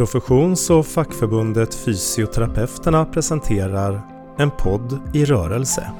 Professions och fackförbundet Fysioterapeuterna presenterar En podd i rörelse.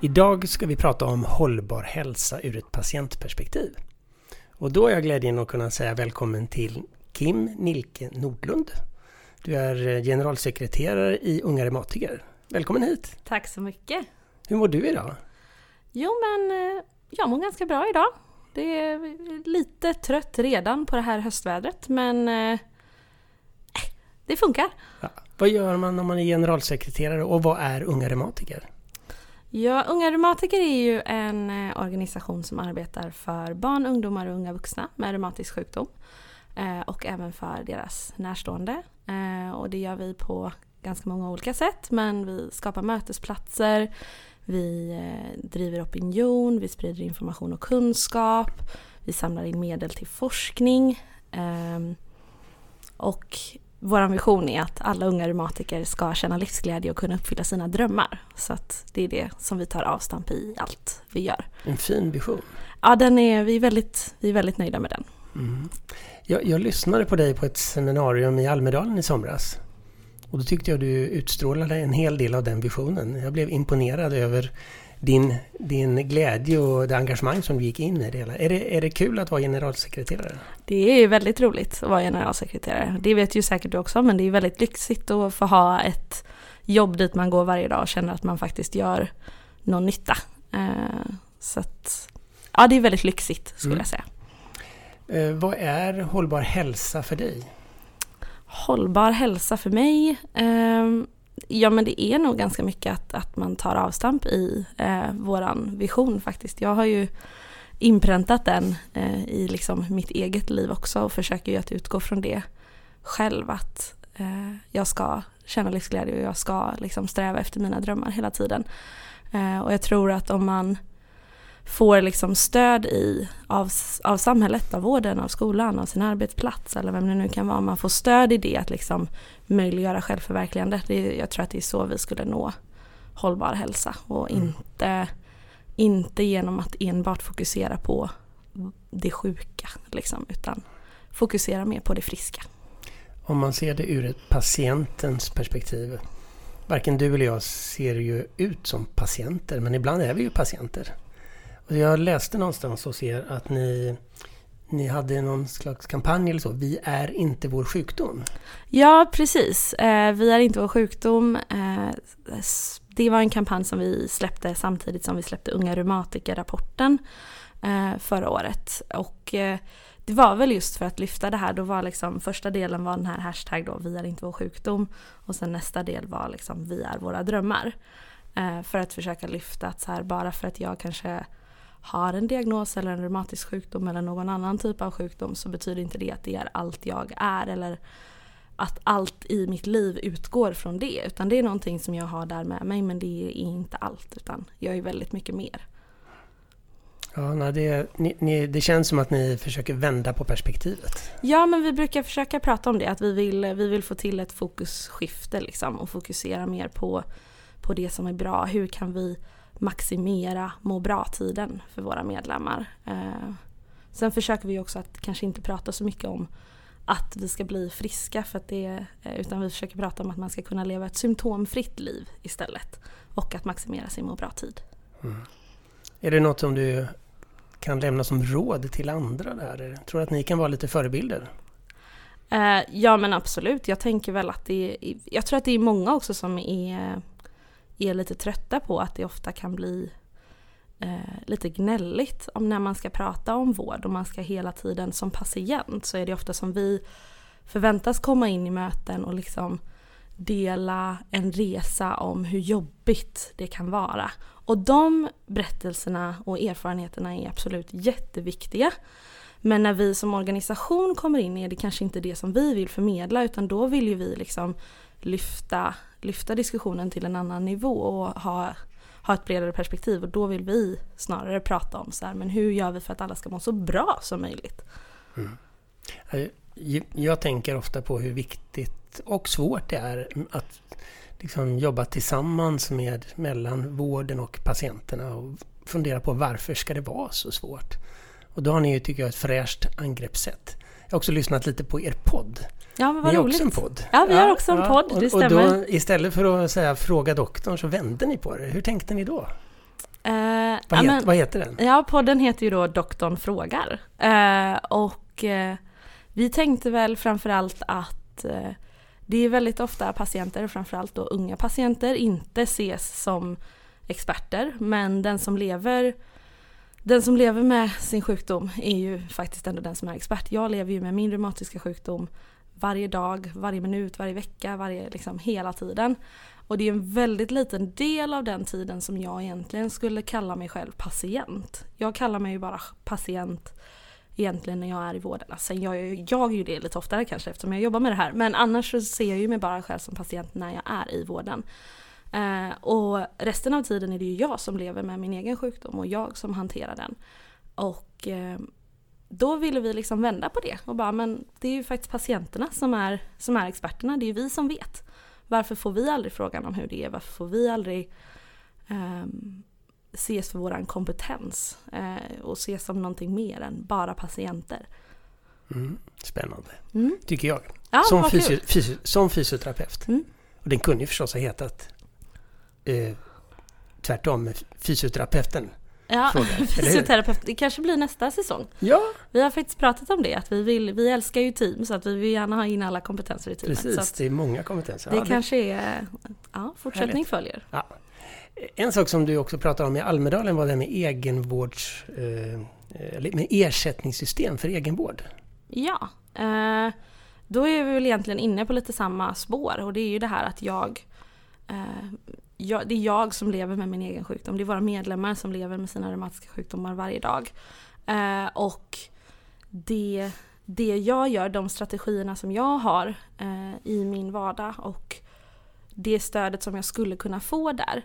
Idag ska vi prata om hållbar hälsa ur ett patientperspektiv. Och då är jag glädjen att kunna säga välkommen till Kim Nilke Nordlund. Du är generalsekreterare i Unga Reumatiker. Välkommen hit! Tack så mycket! Hur mår du idag? Jo men eh, jag mår ganska bra idag. Det är lite trött redan på det här höstvädret men eh, det funkar. Ja. Vad gör man om man är generalsekreterare och vad är Unga Reumatiker? Ja, Unga Reumatiker är ju en eh, organisation som arbetar för barn, ungdomar och unga vuxna med reumatisk sjukdom. Eh, och även för deras närstående. Eh, och det gör vi på ganska många olika sätt men vi skapar mötesplatser, vi driver opinion, vi sprider information och kunskap, vi samlar in medel till forskning. Ehm, och vår vision är att alla unga reumatiker ska känna livsglädje och kunna uppfylla sina drömmar. Så att det är det som vi tar avstamp i allt vi gör. En fin vision. Ja, den är, vi, är väldigt, vi är väldigt nöjda med den. Mm. Jag, jag lyssnade på dig på ett seminarium i Almedalen i somras. Och då tyckte jag du utstrålade en hel del av den visionen. Jag blev imponerad över din, din glädje och det engagemang som du gick in i det hela. Är det, är det kul att vara generalsekreterare? Det är väldigt roligt att vara generalsekreterare. Det vet ju säkert du också, men det är väldigt lyxigt att få ha ett jobb dit man går varje dag och känner att man faktiskt gör någon nytta. Eh, så att, ja det är väldigt lyxigt skulle mm. jag säga. Eh, vad är hållbar hälsa för dig? Hållbar hälsa för mig? Ja men det är nog ganska mycket att, att man tar avstamp i eh, våran vision faktiskt. Jag har ju inpräntat den eh, i liksom mitt eget liv också och försöker ju att utgå från det själv. Att eh, jag ska känna livsglädje och jag ska liksom sträva efter mina drömmar hela tiden. Eh, och jag tror att om man får liksom stöd i av, av samhället, av vården, av skolan, av sin arbetsplats eller vem det nu kan vara. Man får stöd i det att liksom möjliggöra självförverkligande. Det, jag tror att det är så vi skulle nå hållbar hälsa och mm. inte, inte genom att enbart fokusera på det sjuka liksom, utan fokusera mer på det friska. Om man ser det ur ett patientens perspektiv. Varken du eller jag ser ju ut som patienter men ibland är vi ju patienter. Jag läste någonstans hos er att ni, ni hade någon slags kampanj eller så. Vi är inte vår sjukdom. Ja, precis. Eh, vi är inte vår sjukdom. Eh, det var en kampanj som vi släppte samtidigt som vi släppte Unga Reumatiker-rapporten eh, förra året. Och det var väl just för att lyfta det här. Då var liksom, första delen var den här hashtag då, vi är inte vår sjukdom. Och sen nästa del var liksom, vi är våra drömmar. För att försöka lyfta att så här, bara för att jag kanske har en diagnos eller en reumatisk sjukdom eller någon annan typ av sjukdom så betyder inte det att det är allt jag är eller att allt i mitt liv utgår från det. Utan det är någonting som jag har där med mig men det är inte allt utan jag är väldigt mycket mer. Ja, nej, det, ni, ni, det känns som att ni försöker vända på perspektivet. Ja, men vi brukar försöka prata om det, att vi vill, vi vill få till ett fokusskifte liksom, och fokusera mer på, på det som är bra. Hur kan vi maximera må bra-tiden för våra medlemmar. Eh, sen försöker vi också att kanske inte prata så mycket om att vi ska bli friska för att det, eh, utan vi försöker prata om att man ska kunna leva ett symptomfritt liv istället. Och att maximera sin må bra-tid. Mm. Är det något som du kan lämna som råd till andra där? Tror du att ni kan vara lite förebilder? Eh, ja men absolut, jag tänker väl att det är, jag tror att det är många också som är är lite trötta på att det ofta kan bli eh, lite gnälligt om när man ska prata om vård och man ska hela tiden som patient så är det ofta som vi förväntas komma in i möten och liksom dela en resa om hur jobbigt det kan vara. Och de berättelserna och erfarenheterna är absolut jätteviktiga. Men när vi som organisation kommer in är det kanske inte det som vi vill förmedla utan då vill ju vi liksom lyfta, lyfta diskussionen till en annan nivå och ha, ha ett bredare perspektiv och då vill vi snarare prata om så här, men hur gör vi för att alla ska må så bra som möjligt? Mm. Eh, jag tänker ofta på hur viktigt och svårt det är att liksom jobba tillsammans med mellan vården och patienterna och fundera på varför ska det vara så svårt? Och då har ni ju, tycker jag, ett fräscht angreppssätt. Jag har också lyssnat lite på er podd. Ja, men vad ni har också en podd. Ja, vi har också en podd, ja, det stämmer. Och då, istället för att säga fråga doktorn så vände ni på det. Hur tänkte ni då? Eh, vad, ja, het, men, vad heter den? Ja, podden heter ju då Doktorn frågar. Eh, och eh, vi tänkte väl framförallt att det är väldigt ofta patienter, framförallt då unga patienter, inte ses som experter. Men den som lever den som lever med sin sjukdom är ju faktiskt ändå den som är expert. Jag lever ju med min reumatiska sjukdom varje dag, varje minut, varje vecka, varje, liksom, hela tiden. Och det är en väldigt liten del av den tiden som jag egentligen skulle kalla mig själv patient. Jag kallar mig ju bara patient egentligen när jag är i vården. Alltså, sen jag, jag, jag är ju det lite oftare kanske eftersom jag jobbar med det här. Men annars så ser jag ju mig bara själv som patient när jag är i vården. Eh, och resten av tiden är det ju jag som lever med min egen sjukdom och jag som hanterar den. Och eh, då ville vi liksom vända på det och bara men det är ju faktiskt patienterna som är, som är experterna, det är ju vi som vet. Varför får vi aldrig frågan om hur det är? Varför får vi aldrig eh, ses för våran kompetens eh, och ses som någonting mer än bara patienter? Mm, spännande, mm. tycker jag. Ja, som, fysio, fysio, som fysioterapeut. Mm. Och den kunde ju förstås ha hetat eh, tvärtom, fysioterapeuten. Ja, fysioterapeut. Det kanske blir nästa säsong. Ja. Vi har faktiskt pratat om det, att vi, vill, vi älskar ju team så att vi vill gärna ha in alla kompetenser i teamet. Precis, det är många kompetenser. Det ja, kanske är... Ja, fortsättning härligt. följer. Ja. En sak som du också pratade om i Almedalen var det med egenvårds... Eh, med ersättningssystem för egenvård. Ja. Eh, då är vi väl egentligen inne på lite samma spår och det är ju det här att jag Eh, jag, det är jag som lever med min egen sjukdom. Det är våra medlemmar som lever med sina reumatiska sjukdomar varje dag. Eh, och det, det jag gör, de strategierna som jag har eh, i min vardag och det stödet som jag skulle kunna få där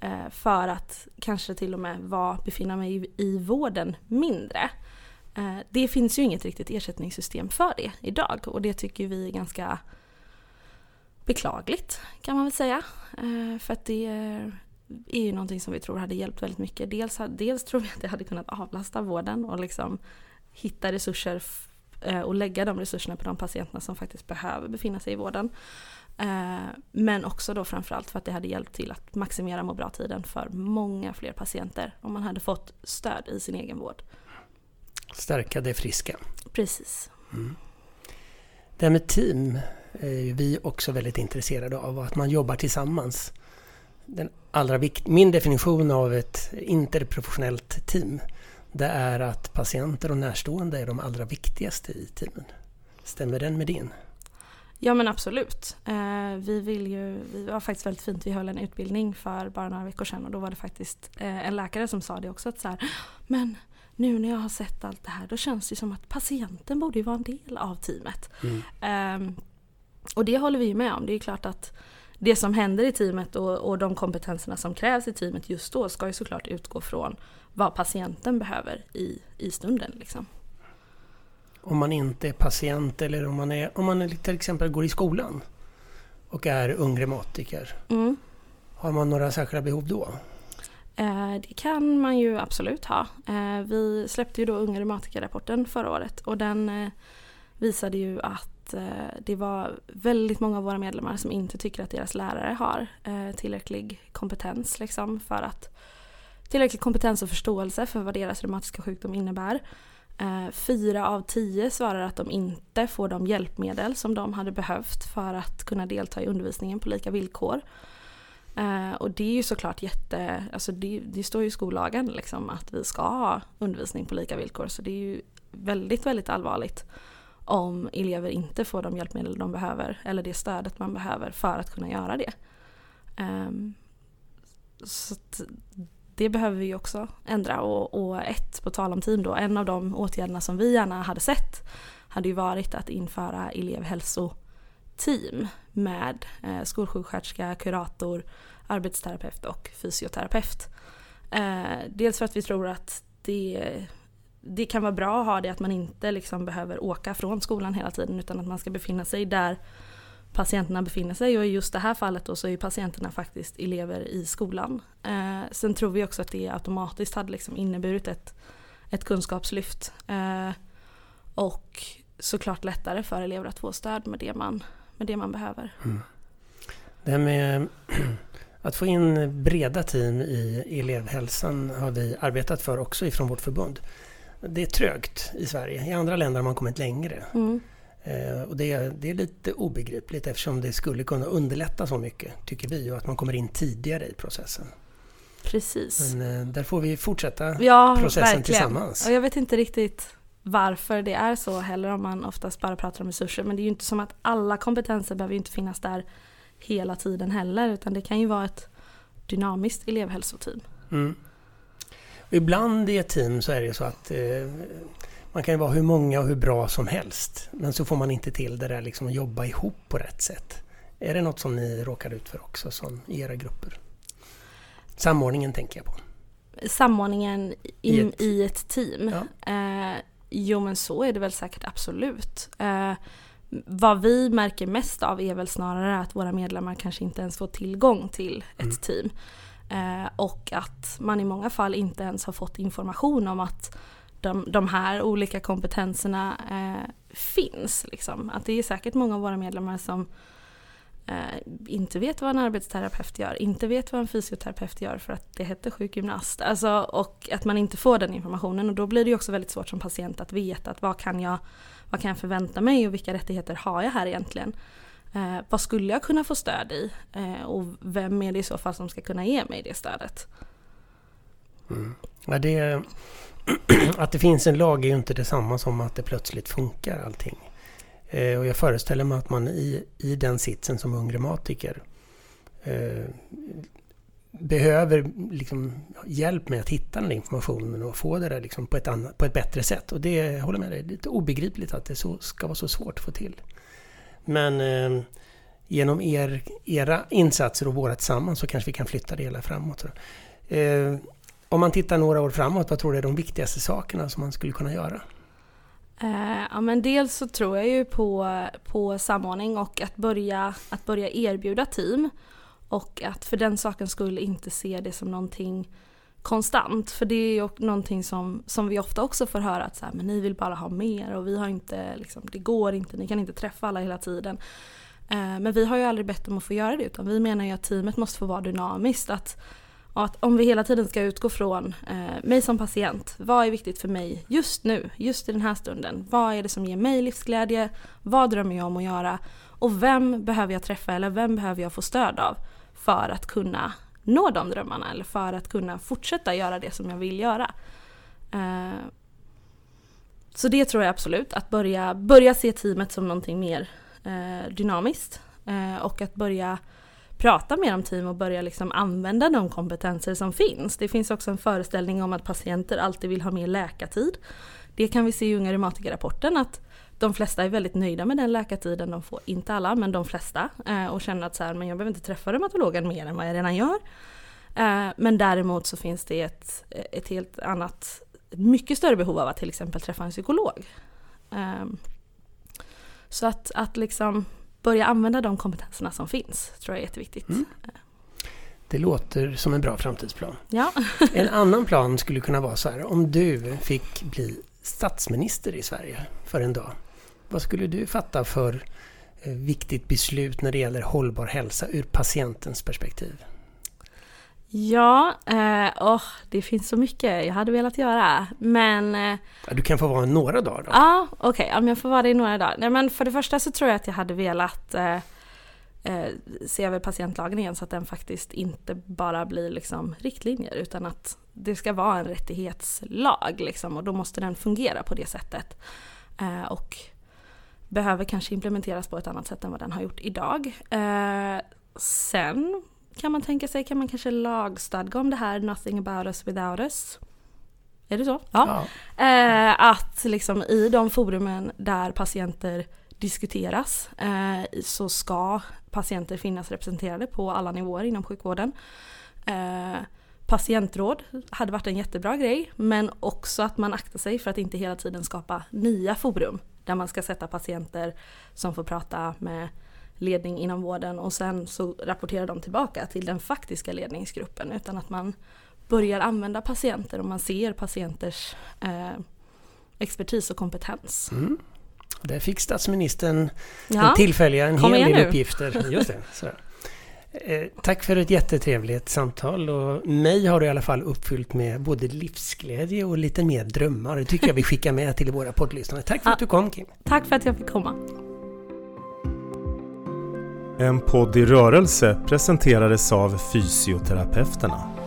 eh, för att kanske till och med var, befinna mig i, i vården mindre. Eh, det finns ju inget riktigt ersättningssystem för det idag och det tycker vi är ganska beklagligt kan man väl säga. Eh, för att det är ju någonting som vi tror hade hjälpt väldigt mycket. Dels, dels tror vi att det hade kunnat avlasta vården och liksom hitta resurser eh, och lägga de resurserna på de patienterna som faktiskt behöver befinna sig i vården. Eh, men också då framförallt för att det hade hjälpt till att maximera må bra-tiden för många fler patienter om man hade fått stöd i sin egen vård. Stärka det friska. Precis. Mm. Det här med team är vi också väldigt intresserade av, att man jobbar tillsammans. Den allra vikt, min definition av ett interprofessionellt team det är att patienter och närstående är de allra viktigaste i teamen. Stämmer den med din? Ja men absolut. Eh, vi vill ju, det var faktiskt väldigt fint, vi höll en utbildning för bara några veckor sedan och då var det faktiskt eh, en läkare som sa det också att så här, men nu när jag har sett allt det här då känns det som att patienten borde ju vara en del av teamet. Mm. Eh, och det håller vi med om. Det är klart att det som händer i teamet och, och de kompetenserna som krävs i teamet just då ska ju såklart utgå från vad patienten behöver i, i stunden. Liksom. Om man inte är patient eller om man, är, om man till exempel går i skolan och är ung reumatiker. Mm. Har man några särskilda behov då? Eh, det kan man ju absolut ha. Eh, vi släppte ju då Unga reumatiker-rapporten förra året och den eh, visade ju att Eh, det var väldigt många av våra medlemmar som inte tycker att deras lärare har eh, tillräcklig kompetens liksom, för att tillräcklig kompetens och förståelse för vad deras reumatiska sjukdom innebär. Eh, fyra av tio svarar att de inte får de hjälpmedel som de hade behövt för att kunna delta i undervisningen på lika villkor. Eh, och det är ju såklart jätte, alltså det, det står ju i skollagen liksom att vi ska ha undervisning på lika villkor så det är ju väldigt, väldigt allvarligt om elever inte får de hjälpmedel de behöver eller det stödet man behöver för att kunna göra det. Um, så det behöver vi också ändra och, och, ett, på tal om team då, en av de åtgärderna som vi gärna hade sett hade ju varit att införa elevhälsoteam med eh, skolsjuksköterska, kurator, arbetsterapeut och fysioterapeut. Eh, dels för att vi tror att det, det kan vara bra att ha det att man inte liksom behöver åka från skolan hela tiden utan att man ska befinna sig där patienterna befinner sig och i just det här fallet då så är ju patienterna faktiskt elever i skolan. Eh, sen tror vi också att det automatiskt hade liksom inneburit ett, ett kunskapslyft. Eh, och såklart lättare för elever att få stöd med det man, med det man behöver. Mm. Det här med att få in breda team i elevhälsan har vi arbetat för också ifrån vårt förbund. Det är trögt i Sverige. I andra länder har man kommit längre. Mm. Eh, och det, är, det är lite obegripligt eftersom det skulle kunna underlätta så mycket, tycker vi, och att man kommer in tidigare i processen. Precis. Men eh, där får vi fortsätta ja, processen verkligen. tillsammans. Och jag vet inte riktigt varför det är så heller om man oftast bara pratar om resurser. Men det är ju inte som att alla kompetenser behöver inte finnas där hela tiden heller. Utan det kan ju vara ett dynamiskt elevhälsoteam. Mm. Ibland i ett team så är det så att eh, man kan ju vara hur många och hur bra som helst. Men så får man inte till det där liksom att jobba ihop på rätt sätt. Är det något som ni råkar ut för också som i era grupper? Samordningen tänker jag på. Samordningen i, ett, i ett team? Ja. Eh, jo men så är det väl säkert absolut. Eh, vad vi märker mest av är väl snarare att våra medlemmar kanske inte ens får tillgång till ett mm. team. Eh, och att man i många fall inte ens har fått information om att de, de här olika kompetenserna eh, finns. Liksom. Att det är säkert många av våra medlemmar som eh, inte vet vad en arbetsterapeut gör, inte vet vad en fysioterapeut gör för att det heter sjukgymnast. Alltså, och att man inte får den informationen och då blir det också väldigt svårt som patient att veta att vad kan jag, vad kan jag förvänta mig och vilka rättigheter har jag här egentligen. Eh, vad skulle jag kunna få stöd i? Eh, och vem är det i så fall som ska kunna ge mig det stödet? Mm. Ja, det, att det finns en lag är ju inte detsamma som att det plötsligt funkar allting. Eh, och jag föreställer mig att man i, i den sitsen som ung reumatiker eh, behöver liksom hjälp med att hitta den informationen och få det där liksom på, ett annat, på ett bättre sätt. Och det håller med dig, det är lite obegripligt att det så, ska vara så svårt att få till. Men eh, genom er, era insatser och våra tillsammans så kanske vi kan flytta det hela framåt. Eh, om man tittar några år framåt, vad tror du är de viktigaste sakerna som man skulle kunna göra? Eh, ja, men dels så tror jag ju på, på samordning och att börja, att börja erbjuda team. Och att för den sakens skull inte se det som någonting konstant. För det är ju någonting som, som vi ofta också får höra att så här, men ni vill bara ha mer och vi har inte, liksom, det går inte, ni kan inte träffa alla hela tiden. Eh, men vi har ju aldrig bett om att få göra det utan vi menar ju att teamet måste få vara dynamiskt. Att och att om vi hela tiden ska utgå från eh, mig som patient, vad är viktigt för mig just nu, just i den här stunden? Vad är det som ger mig livsglädje? Vad drömmer jag om att göra? Och vem behöver jag träffa eller vem behöver jag få stöd av för att kunna nå de drömmarna eller för att kunna fortsätta göra det som jag vill göra? Eh, så det tror jag absolut, att börja, börja se teamet som någonting mer eh, dynamiskt eh, och att börja prata mer om team och börja liksom använda de kompetenser som finns. Det finns också en föreställning om att patienter alltid vill ha mer läkartid. Det kan vi se i Unga Reumatikerrapporten att de flesta är väldigt nöjda med den läkartiden de får, inte alla men de flesta. Eh, och känner att så här, men jag behöver inte träffa reumatologen mer än vad jag redan gör. Eh, men däremot så finns det ett, ett helt annat, mycket större behov av att till exempel träffa en psykolog. Eh, så att, att liksom börja använda de kompetenserna som finns tror jag är jätteviktigt. Mm. Det låter som en bra framtidsplan. Ja. en annan plan skulle kunna vara så här, om du fick bli statsminister i Sverige för en dag. Vad skulle du fatta för eh, viktigt beslut när det gäller hållbar hälsa ur patientens perspektiv? Ja, eh, oh, det finns så mycket jag hade velat göra. Men... Eh, du kan få vara några dagar då. Ja, okej. Okay, om jag får vara det i några dagar. Nej, men för det första så tror jag att jag hade velat eh, eh, se över patientlagen igen så att den faktiskt inte bara blir liksom riktlinjer utan att det ska vara en rättighetslag. Liksom, och då måste den fungera på det sättet. Eh, och behöver kanske implementeras på ett annat sätt än vad den har gjort idag. Eh, sen kan man tänka sig, kan man kanske lagstadga om det här “nothing about us without us”? Är det så? Ja. ja. Eh, att liksom i de forumen där patienter diskuteras eh, så ska patienter finnas representerade på alla nivåer inom sjukvården. Eh, patientråd hade varit en jättebra grej men också att man aktar sig för att inte hela tiden skapa nya forum där man ska sätta patienter som får prata med ledning inom vården och sen så rapporterar de tillbaka till den faktiska ledningsgruppen utan att man börjar använda patienter och man ser patienters eh, expertis och kompetens. Mm. Där fick statsministern ja. tillfälliga en Kom hel del nu. uppgifter. Just det, tack för ett jättetrevligt samtal och mig har du i alla fall uppfyllt med både livsglädje och lite mer drömmar. Det tycker jag vi skickar med till våra poddlyssnare. Tack för att du kom Kim. Tack för att jag fick komma. En podd i rörelse presenterades av Fysioterapeuterna.